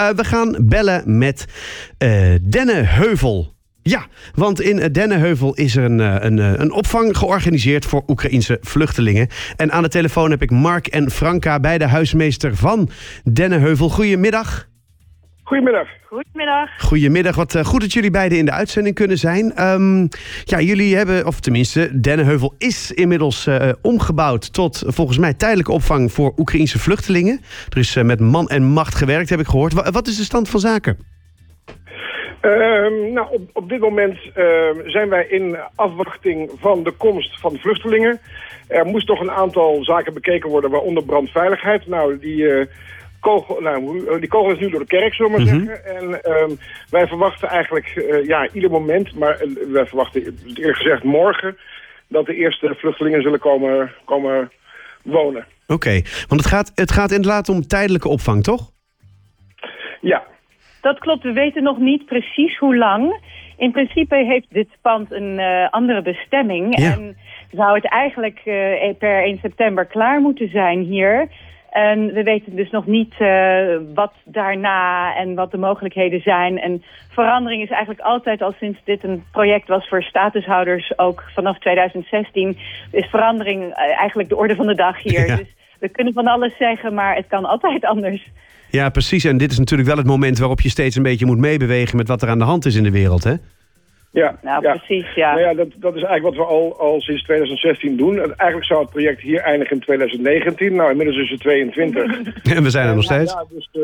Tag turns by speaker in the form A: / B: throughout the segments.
A: Uh, we gaan bellen met uh, Denneheuvel. Ja, want in Denneheuvel is er een, een, een opvang georganiseerd voor Oekraïnse vluchtelingen. En aan de telefoon heb ik Mark en Franka, beide huismeester van Denneheuvel. Goedemiddag.
B: Goedemiddag.
C: Goedemiddag.
A: Goedemiddag. Wat uh, goed dat jullie beiden in de uitzending kunnen zijn. Um, ja, jullie hebben, of tenminste, Dennenheuvel is inmiddels uh, omgebouwd tot volgens mij tijdelijke opvang voor Oekraïnse vluchtelingen. Er is uh, met man en macht gewerkt, heb ik gehoord. W wat is de stand van zaken?
B: Uh, nou, op, op, dit moment zijn wij in afwachting van de komst van vluchtelingen. Er moest toch een aantal zaken bekeken worden, waaronder brandveiligheid. Nou, die kogel, nou, die kogel is nu door de kerk, zullen we maar mhm. zeggen. En um, wij verwachten eigenlijk, uh, ja, ieder moment, maar uh, wij verwachten eerlijk gezegd morgen... dat de eerste vluchtelingen zullen komen, komen wonen.
A: Oké, okay. want het gaat, het gaat inderdaad om tijdelijke opvang, toch?
B: Ja.
C: Dat klopt, we weten nog niet precies hoe lang. In principe heeft dit pand een uh, andere bestemming. Ja. En zou het eigenlijk per 1 september klaar moeten zijn hier... En we weten dus nog niet uh, wat daarna en wat de mogelijkheden zijn. En verandering is eigenlijk altijd al sinds dit een project was voor statushouders, ook vanaf 2016, is verandering uh, eigenlijk de orde van de dag hier. Ja. Dus we kunnen van alles zeggen, maar het kan altijd anders.
A: Ja, precies. En dit is natuurlijk wel het moment waarop je steeds een beetje moet meebewegen met wat er aan de hand is in de wereld, hè?
B: Ja,
C: nou, precies, ja.
B: Nou ja dat, dat is eigenlijk wat we al, al sinds 2016 doen. Eigenlijk zou het project hier eindigen in 2019. Nou, inmiddels is het 22.
A: en we zijn er nog steeds.
B: Ja, dus, uh,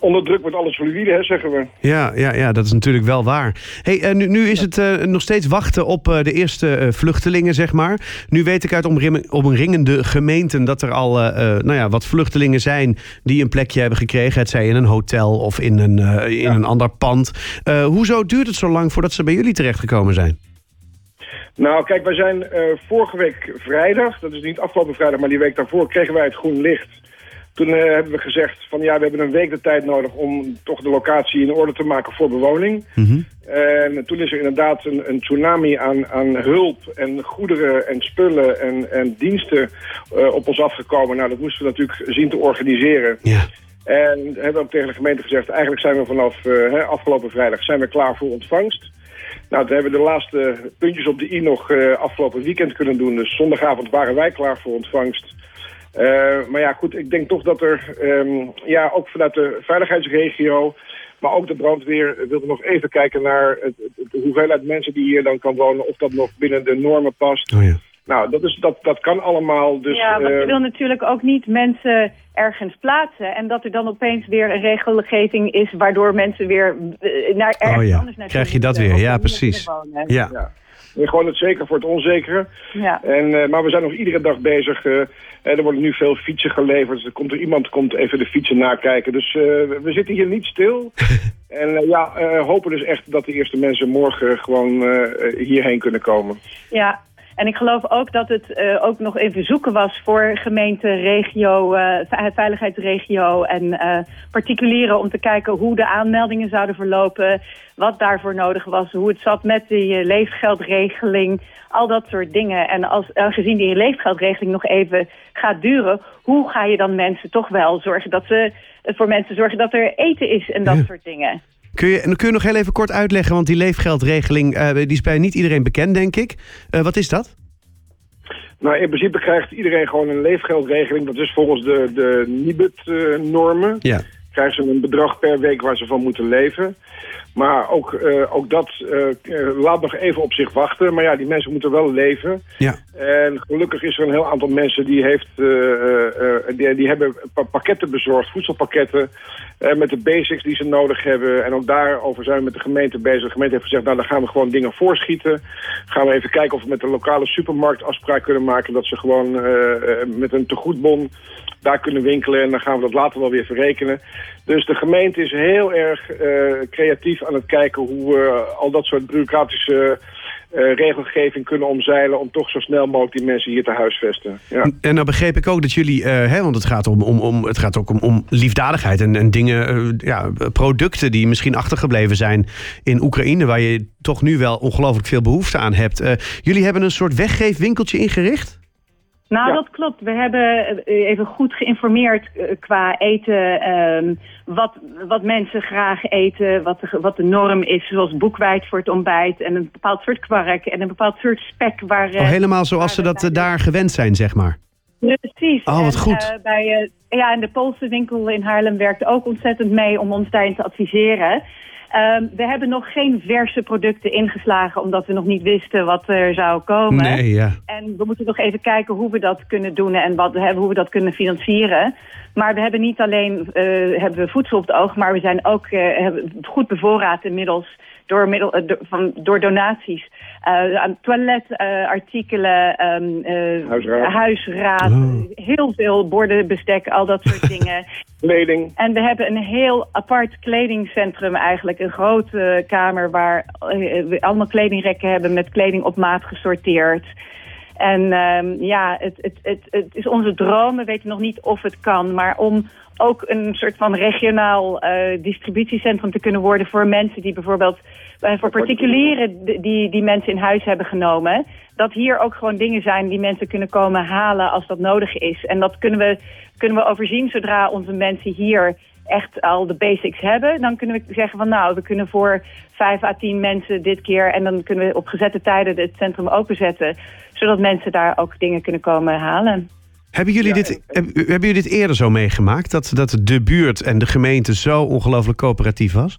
B: onder druk wordt alles fluïde, hè, zeggen we.
A: Ja, ja, ja, dat is natuurlijk wel waar. Hey, uh, nu, nu is het uh, nog steeds wachten op uh, de eerste vluchtelingen, zeg maar. Nu weet ik uit omringende gemeenten dat er al nou ja, wat vluchtelingen zijn... die een plekje hebben gekregen, het zij in een hotel of in een, in ja. een ander pand. hoezo duurt het zo lang voordat ze bij jullie terechtgekomen zijn?
B: Nou, kijk, wij zijn vorige week vrijdag, dat is niet afgelopen vrijdag... maar die week daarvoor kregen wij het groen licht... Toen uh, hebben we gezegd van ja, we hebben een week de tijd nodig om toch de locatie in orde te maken voor bewoning. Mm -hmm. En toen is er inderdaad een, een, tsunami aan, aan hulp en goederen en spullen en, en diensten uh, op ons afgekomen. Nou, dat moesten we natuurlijk zien te organiseren.
A: Ja.
B: En hebben ook tegen de gemeente gezegd, eigenlijk zijn we vanaf uh, afgelopen vrijdag zijn we klaar voor ontvangst. Nou, toen hebben we de laatste puntjes op de i nog afgelopen weekend kunnen doen. Dus zondagavond waren wij klaar voor ontvangst. Uh, maar ja, goed, ik denk toch dat er, um, ja, ook vanuit de veiligheidsregio... maar ook de brandweer wilde nog even kijken naar het, het, de hoeveelheid mensen die hier dan kan wonen... of dat nog binnen de normen past.
A: Oh ja.
B: Nou, dat, is, dat, dat kan allemaal. Dus,
C: ja, maar je wil natuurlijk ook niet mensen ergens plaatsen... en dat er dan opeens weer een regelgeving is... waardoor mensen weer naar ergens
A: oh ja.
C: anders naartoe
A: Krijg je dat weer, ja, precies. Ja.
B: ja. Gewoon het zeker voor het onzekere.
C: Ja.
B: En, uh, maar we zijn nog iedere dag bezig. Uh, er worden nu veel fietsen geleverd. Er komt er iemand komt even de fietsen nakijken. Dus uh, we zitten hier niet stil. en ja, hopen dus echt dat de eerste mensen morgen gewoon hierheen kunnen komen.
C: Ja, en ik geloof ook dat het uh, ook nog even zoeken was voor gemeente, regio, uh, veiligheidsregio en uh, particulieren om te kijken hoe de aanmeldingen zouden verlopen, wat daarvoor nodig was, hoe het zat met die leefgeldregeling, al dat soort dingen. En als, gezien die leefgeldregeling nog even gaat duren, hoe ga je dan mensen toch wel zorgen dat ze voor mensen zorgen dat er eten is en dat ja. soort dingen.
A: Kun je, kun je nog heel even kort uitleggen, want die leefgeldregeling uh, die is bij niet iedereen bekend, denk ik. Uh, wat is dat?
B: Nou, in principe krijgt iedereen gewoon een leefgeldregeling. Dat is volgens de, de NIBUD-normen.
A: ja.
B: Krijgen ze een bedrag per week waar ze van moeten leven. Maar ook, uh, ook dat uh, laat nog even op zich wachten. Maar ja, die mensen moeten wel leven.
A: Ja.
B: En gelukkig is er een heel aantal mensen die, heeft, uh, die, die, hebben pakketten bezorgd, voedselpakketten... met de basics die ze nodig hebben. En ook daarover zijn we met de gemeente bezig. De gemeente heeft gezegd, nou dan gaan we gewoon dingen voorschieten. Gaan we even kijken of we met de lokale supermarkt afspraak kunnen maken... dat ze gewoon met een tegoedbon daar kunnen winkelen. En dan gaan we dat later wel weer verrekenen. Dus de gemeente is heel erg uh, aan het kijken hoe we al dat soort bureaucratische uh, regelgeving kunnen omzeilen... om toch zo snel mogelijk die mensen hier te huisvesten. Ja.
A: En dan begreep ik ook dat jullie, uh, hè, want het gaat, om, om, om, het gaat ook om, om liefdadigheid... en, en dingen, ja, producten die misschien achtergebleven zijn in Oekraïne... waar je toch nu wel ongelooflijk veel behoefte aan hebt. jullie hebben een soort weggeefwinkeltje ingericht?
C: Nou,
B: Ja.
C: dat klopt. We hebben eh, even goed geïnformeerd eh, qua eten. ehm, wat, wat mensen graag eten, wat de, wat de norm is. Zoals boekwijd voor het ontbijt en een bepaald soort kwark en een bepaald soort spek. Waar, eh,
A: Oh, helemaal zoals ze dat eh, daar gewend zijn, zeg maar.
C: Precies.
A: Oh, wat
C: En,
A: goed.
C: eh, bij, eh, ja, en de Poolse winkel in Haarlem werkt ook ontzettend mee om ons daarin te adviseren. Ehm, we hebben nog geen verse producten ingeslagen, omdat we nog niet wisten wat er zou komen.
A: Nee, ja.
C: En we moeten nog even kijken hoe we dat kunnen doen en wat, hoe we dat kunnen financieren. Maar we hebben niet alleen eh, hebben we voedsel op het oog, maar we zijn ook eh, goed bevoorraad inmiddels door, middel, eh, van, door donaties. Eh, aan toiletartikelen, ehm eh,
B: Huisraad.
C: huisraad,
A: Oh.
C: heel veel borden, bestek, al dat soort dingen.
B: Kleding.
C: En we hebben een heel apart kledingcentrum eigenlijk. Een grote kamer waar eh, we allemaal kledingrekken hebben met kleding op maat gesorteerd. En ehm, ja, het, het, het, het is onze droom. We weten nog niet of het kan. Maar om ook een soort van regionaal eh, distributiecentrum te kunnen worden voor mensen die bijvoorbeeld eh, voor particulieren die- die, die mensen in huis hebben genomen. Dat hier ook gewoon dingen zijn die mensen kunnen komen halen als dat nodig is. En dat kunnen we, kunnen we overzien zodra onze mensen hier echt al de basics hebben. Dan kunnen we zeggen van nou, we kunnen voor vijf à tien mensen dit keer. En dan kunnen we op gezette tijden het centrum openzetten. Zodat mensen daar ook dingen kunnen komen halen.
A: Hebben jullie,
B: Ja,
A: dit,
B: en-
A: heb- hebben jullie dit eerder zo meegemaakt? Dat, dat de buurt en de gemeente zo ongelooflijk coöperatief was?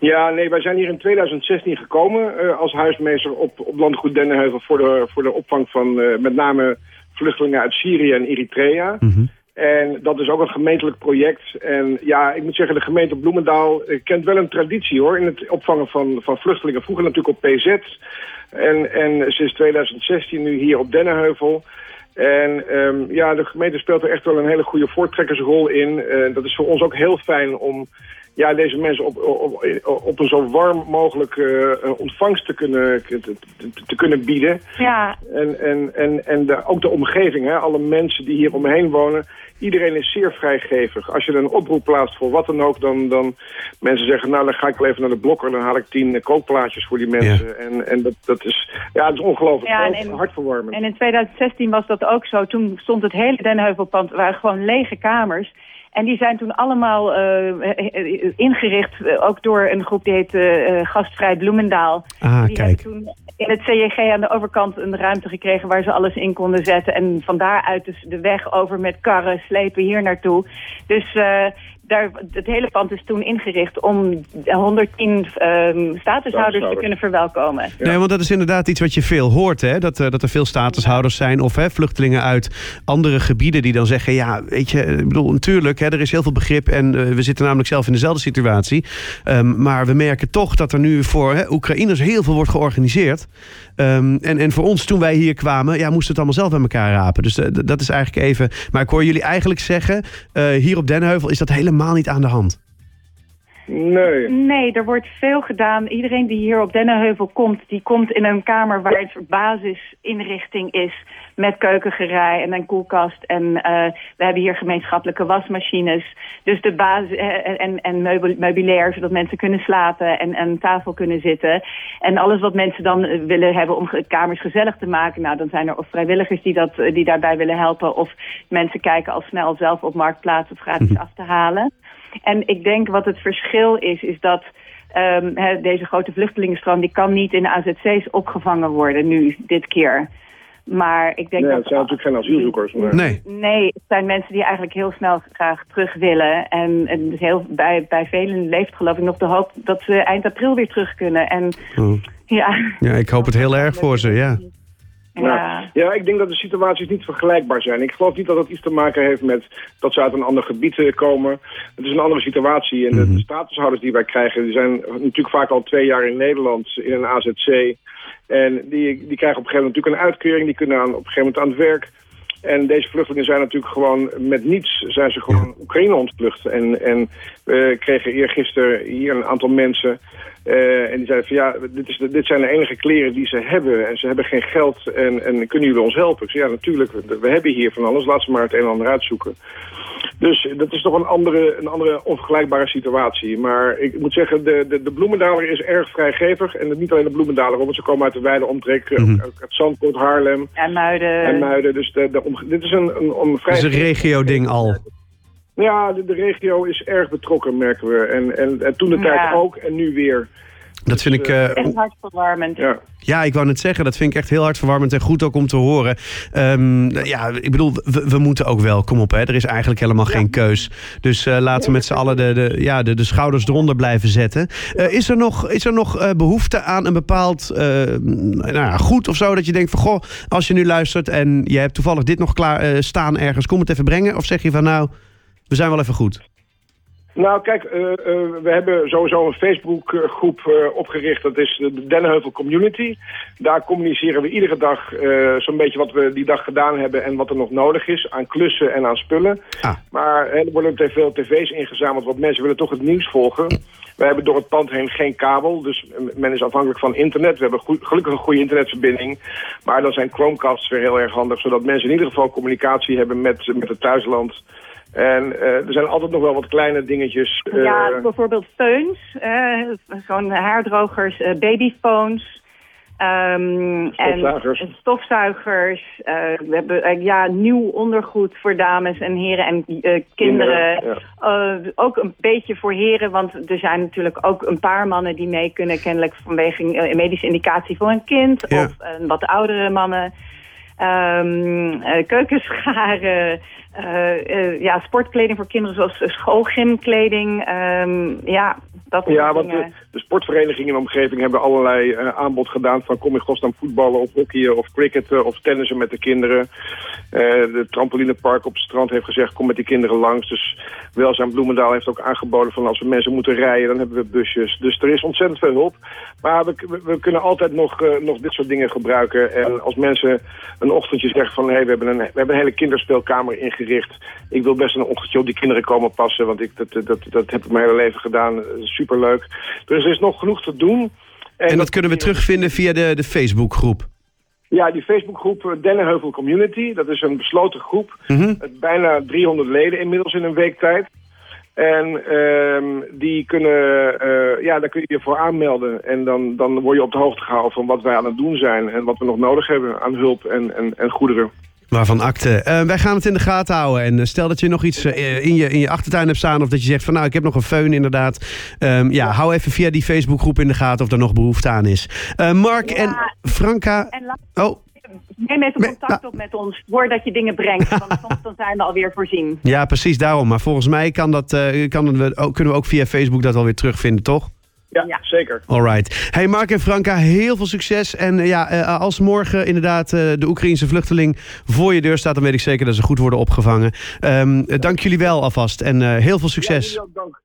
B: Ja, nee, wij zijn hier in 2016 gekomen eh, als huismeester op, op landgoed Dennenheuvel voor de, voor de opvang van eh, met name vluchtelingen uit Syrië en Eritrea.
A: Mhm.
B: En dat is ook een gemeentelijk project. En ja, ik moet zeggen, de gemeente Bloemendaal eh, kent wel een traditie hoor... in het opvangen van, van vluchtelingen. Vroeger natuurlijk op PZ. En, en sinds 2016 nu hier op Dennenheuvel. En ehm, ja, de gemeente speelt er echt wel een hele goede voortrekkersrol in. Eh, dat is voor ons ook heel fijn om ja, deze mensen op, op, op een zo warm mogelijk eh, ontvangst te kunnen, te, te- te kunnen bieden.
C: Ja,
B: En, en, en, en de, ook de omgeving, hè? alle mensen die hier omheen wonen. Iedereen is zeer vrijgevig. Als je een oproep plaatst voor wat dan ook, dan, dan mensen zeggen... nou, dan ga ik wel even naar de blokker, dan haal ik tien eh, kookplaatjes voor die mensen. En, en dat, dat is, ja, het is ongelooflijk.
C: Ja, en-
B: Ook
C: en-
B: hartverwarmend.
C: En in 2016 was dat ook zo. Toen stond het hele Denheuvelpand, waren gewoon lege kamers. En die zijn toen allemaal eh, eh, ingericht, eh, ook door een groep die heet Gastvrij Bloemendaal.
A: Ah,
C: die
A: kijk.
C: hebben toen in het CJG aan de overkant een ruimte gekregen waar ze alles in konden zetten. En van daaruit dus de weg over met karren slepen hier naartoe. Dus eh, daar, het hele pand is toen ingericht om 110 ehm statushouders te kunnen verwelkomen.
B: Ja.
A: Nee, want dat is inderdaad iets wat je veel hoort. Hè? Dat, eh, dat er veel statushouders zijn of hè, vluchtelingen uit andere gebieden die dan zeggen... ja, weet je, ik bedoel, natuurlijk, er is heel veel begrip... en eh, we zitten namelijk zelf in dezelfde situatie. Ehm, maar we merken toch dat er nu voor hè, Oekraïners heel veel wordt georganiseerd. Ehm, en, en voor ons, toen wij hier kwamen, ja, moesten het allemaal zelf bij elkaar rapen. Dus eh, dat is eigenlijk even... Maar ik hoor jullie eigenlijk zeggen, eh, hier op Denheuvel is dat helemaal niet aan de hand.
B: Nee.
C: Nee, er wordt veel gedaan. Iedereen die hier op Dennenheuvel komt, die komt in een kamer waar soort basisinrichting is. Met keukengerei en een koelkast. En eh, we hebben hier gemeenschappelijke wasmachines. Dus de basis eh, en, en meubel- meubilair, zodat mensen kunnen slapen en aan tafel kunnen zitten. En alles wat mensen dan eh, willen hebben om kamers gezellig te maken. Nou, dan zijn er of vrijwilligers die, dat, eh, die daarbij willen helpen. Of mensen kijken al snel zelf op Marktplaats of gratis af te halen. En ik denk wat het verschil is, is dat ehm, hè, deze grote vluchtelingenstroom... die kan niet in de AZC's opgevangen worden nu, dit keer. Maar ik denk
B: Nee,
C: dat...
B: het zijn natuurlijk geen asielzoekers. Maar...
A: Nee.
C: Nee, het zijn mensen die eigenlijk heel snel graag terug willen. En, en dus heel, bij, bij velen leeft geloof ik nog de hoop dat ze eind april weer terug kunnen. En
A: Oh.
C: ja...
A: Ja, ik hoop het heel erg voor ze, ja.
C: Ja.
B: Ja. ik denk dat de situaties niet vergelijkbaar zijn. Ik geloof niet dat het iets te maken heeft met dat ze uit een ander gebied eh, komen. Het is een andere situatie. En de- de statushouders die wij krijgen, die zijn natuurlijk vaak al twee jaar in Nederland in een AZC. En die, die krijgen op een gegeven moment natuurlijk een uitkering. Die kunnen aan, op een gegeven moment aan het werk. En deze vluchtelingen zijn natuurlijk gewoon met niets zijn ze gewoon Oekraïne ontvlucht. En, en we kregen eergisteren hier een aantal mensen. eh, en die zeiden van ja, dit, is dit zijn de enige kleren die ze hebben. En ze hebben geen geld. En, en kunnen jullie ons helpen? Ik zei ja, natuurlijk. We, we hebben hier van alles. Laat ze maar het een en ander uitzoeken. Dus dat is toch een andere, een andere onvergelijkbare situatie. Maar ik moet zeggen, de, de, de Bloemendaler is erg vrijgevig. En niet alleen de Bloemendaler, want ze komen uit de wijde omtrek. Mm -hmm. Uit Zandvoort, Haarlem.
C: En Muiden.
B: En Muiden. Dus de, de dit is een, een, een vrij...
A: Het is een regio-ding al.
B: Ja, de, de, regio is erg betrokken, merken we. En, en, en toen de tijd ja. ook en nu weer.
A: Dat vind ik... Uh,
C: echt hartverwarmend.
B: Ja.
A: ja, ik wou net zeggen, dat vind ik echt heel hartverwarmend en goed ook om te horen. Um, ja, ik bedoel, we, we, moeten ook wel, kom op hè, er is eigenlijk helemaal ja. geen keus. Dus uh, laten we met z'n allen de, de, ja, de, de schouders eronder blijven zetten. Uh, is er nog, is er nog behoefte aan een bepaald nou, goed of zo, dat je denkt van goh, als je nu luistert en je hebt toevallig dit nog klaar staan ergens, kom het even brengen? Of zeg je van nou, we zijn wel even goed?
B: Nou, kijk, uh, uh, we hebben sowieso een Facebookgroep uh, opgericht. Dat is de Dennenheuvel Community. Daar communiceren we iedere dag zo'n beetje wat we die dag gedaan hebben... en wat er nog nodig is aan klussen en aan spullen. Ah. Maar er worden te veel tv's ingezameld, want mensen willen toch het nieuws volgen. We hebben door het pand heen geen kabel, dus men is afhankelijk van internet. We hebben goed, gelukkig een goede internetverbinding. Maar dan zijn Chromecasts weer heel erg handig... zodat mensen in ieder geval communicatie hebben met, met het thuisland... En uh, er zijn altijd nog wel wat kleine dingetjes.
C: Uh... Ja, bijvoorbeeld feuns, uh, gewoon haardrogers, babyphones. Um,
B: stofzuigers.
C: En stofzuigers. we hebben ja, nieuw ondergoed voor dames en heren en kinderen. kinderen ja. ook een beetje voor heren, want er zijn natuurlijk ook een paar mannen die mee kunnen... kennelijk vanwege een medische indicatie voor een kind. Ja. Of wat oudere mannen. Um, keukenscharen... Uh, uh, ja, sportkleding voor kinderen zoals schoolgymkleding. Um, ja, dat
B: ja, want de, de, sportverenigingen in de omgeving hebben allerlei uh, aanbod gedaan... van kom in godsnaam voetballen of hockeyen of cricketen of tennissen met de kinderen. de trampolinepark op het strand heeft gezegd kom met die kinderen langs. Dus Welzijn Bloemendaal heeft ook aangeboden van als we mensen moeten rijden... dan hebben we busjes. Dus er is ontzettend veel hulp. Maar we, we, we kunnen altijd nog, nog dit soort dingen gebruiken. En als mensen een ochtendje zeggen van... hé, hey, we, hebben een, we hebben een hele kinderspeelkamer ingericht ik wil best een ochtendje op die kinderen komen passen, want ik, dat, dat, dat heb ik mijn hele leven gedaan. Superleuk. Dus er is nog genoeg te doen.
A: En, en dat, kunnen we terugvinden via de, de Facebookgroep?
B: Ja, die Facebookgroep Dennenheuvel Community. Dat is een besloten groep. Mm -hmm. Bijna 300 leden inmiddels in een week tijd. En um, die kunnen, uh, ja, daar kun je je voor aanmelden. En dan, dan word je op de hoogte gehouden van wat wij aan het doen zijn. En wat we nog nodig hebben aan hulp en, en, en goederen.
A: Waarvan akte. Uh, wij gaan het in de gaten houden. En stel dat je nog iets uh, in, je, in je achtertuin hebt staan... of dat je zegt van nou, ik heb nog een föhn inderdaad. Um, ja, hou even via die Facebookgroep in de gaten of er nog behoefte aan is. Uh, Mark ja, en Franka... En
C: oh. Neem even contact op met ons voordat je dingen brengt. Want soms dan zijn we alweer voorzien.
A: Ja, precies daarom. Maar volgens mij kan dat, kan we, ook, kunnen we ook via Facebook dat alweer terugvinden, toch?
B: Ja, ja, zeker.
A: Alright. Hey Mark en Franka, heel veel succes. En ja, als morgen inderdaad de Oekraïnse vluchteling voor je deur staat... dan weet ik zeker dat ze goed worden opgevangen. Um, dank jullie wel alvast en heel veel succes.
B: Ja, dank.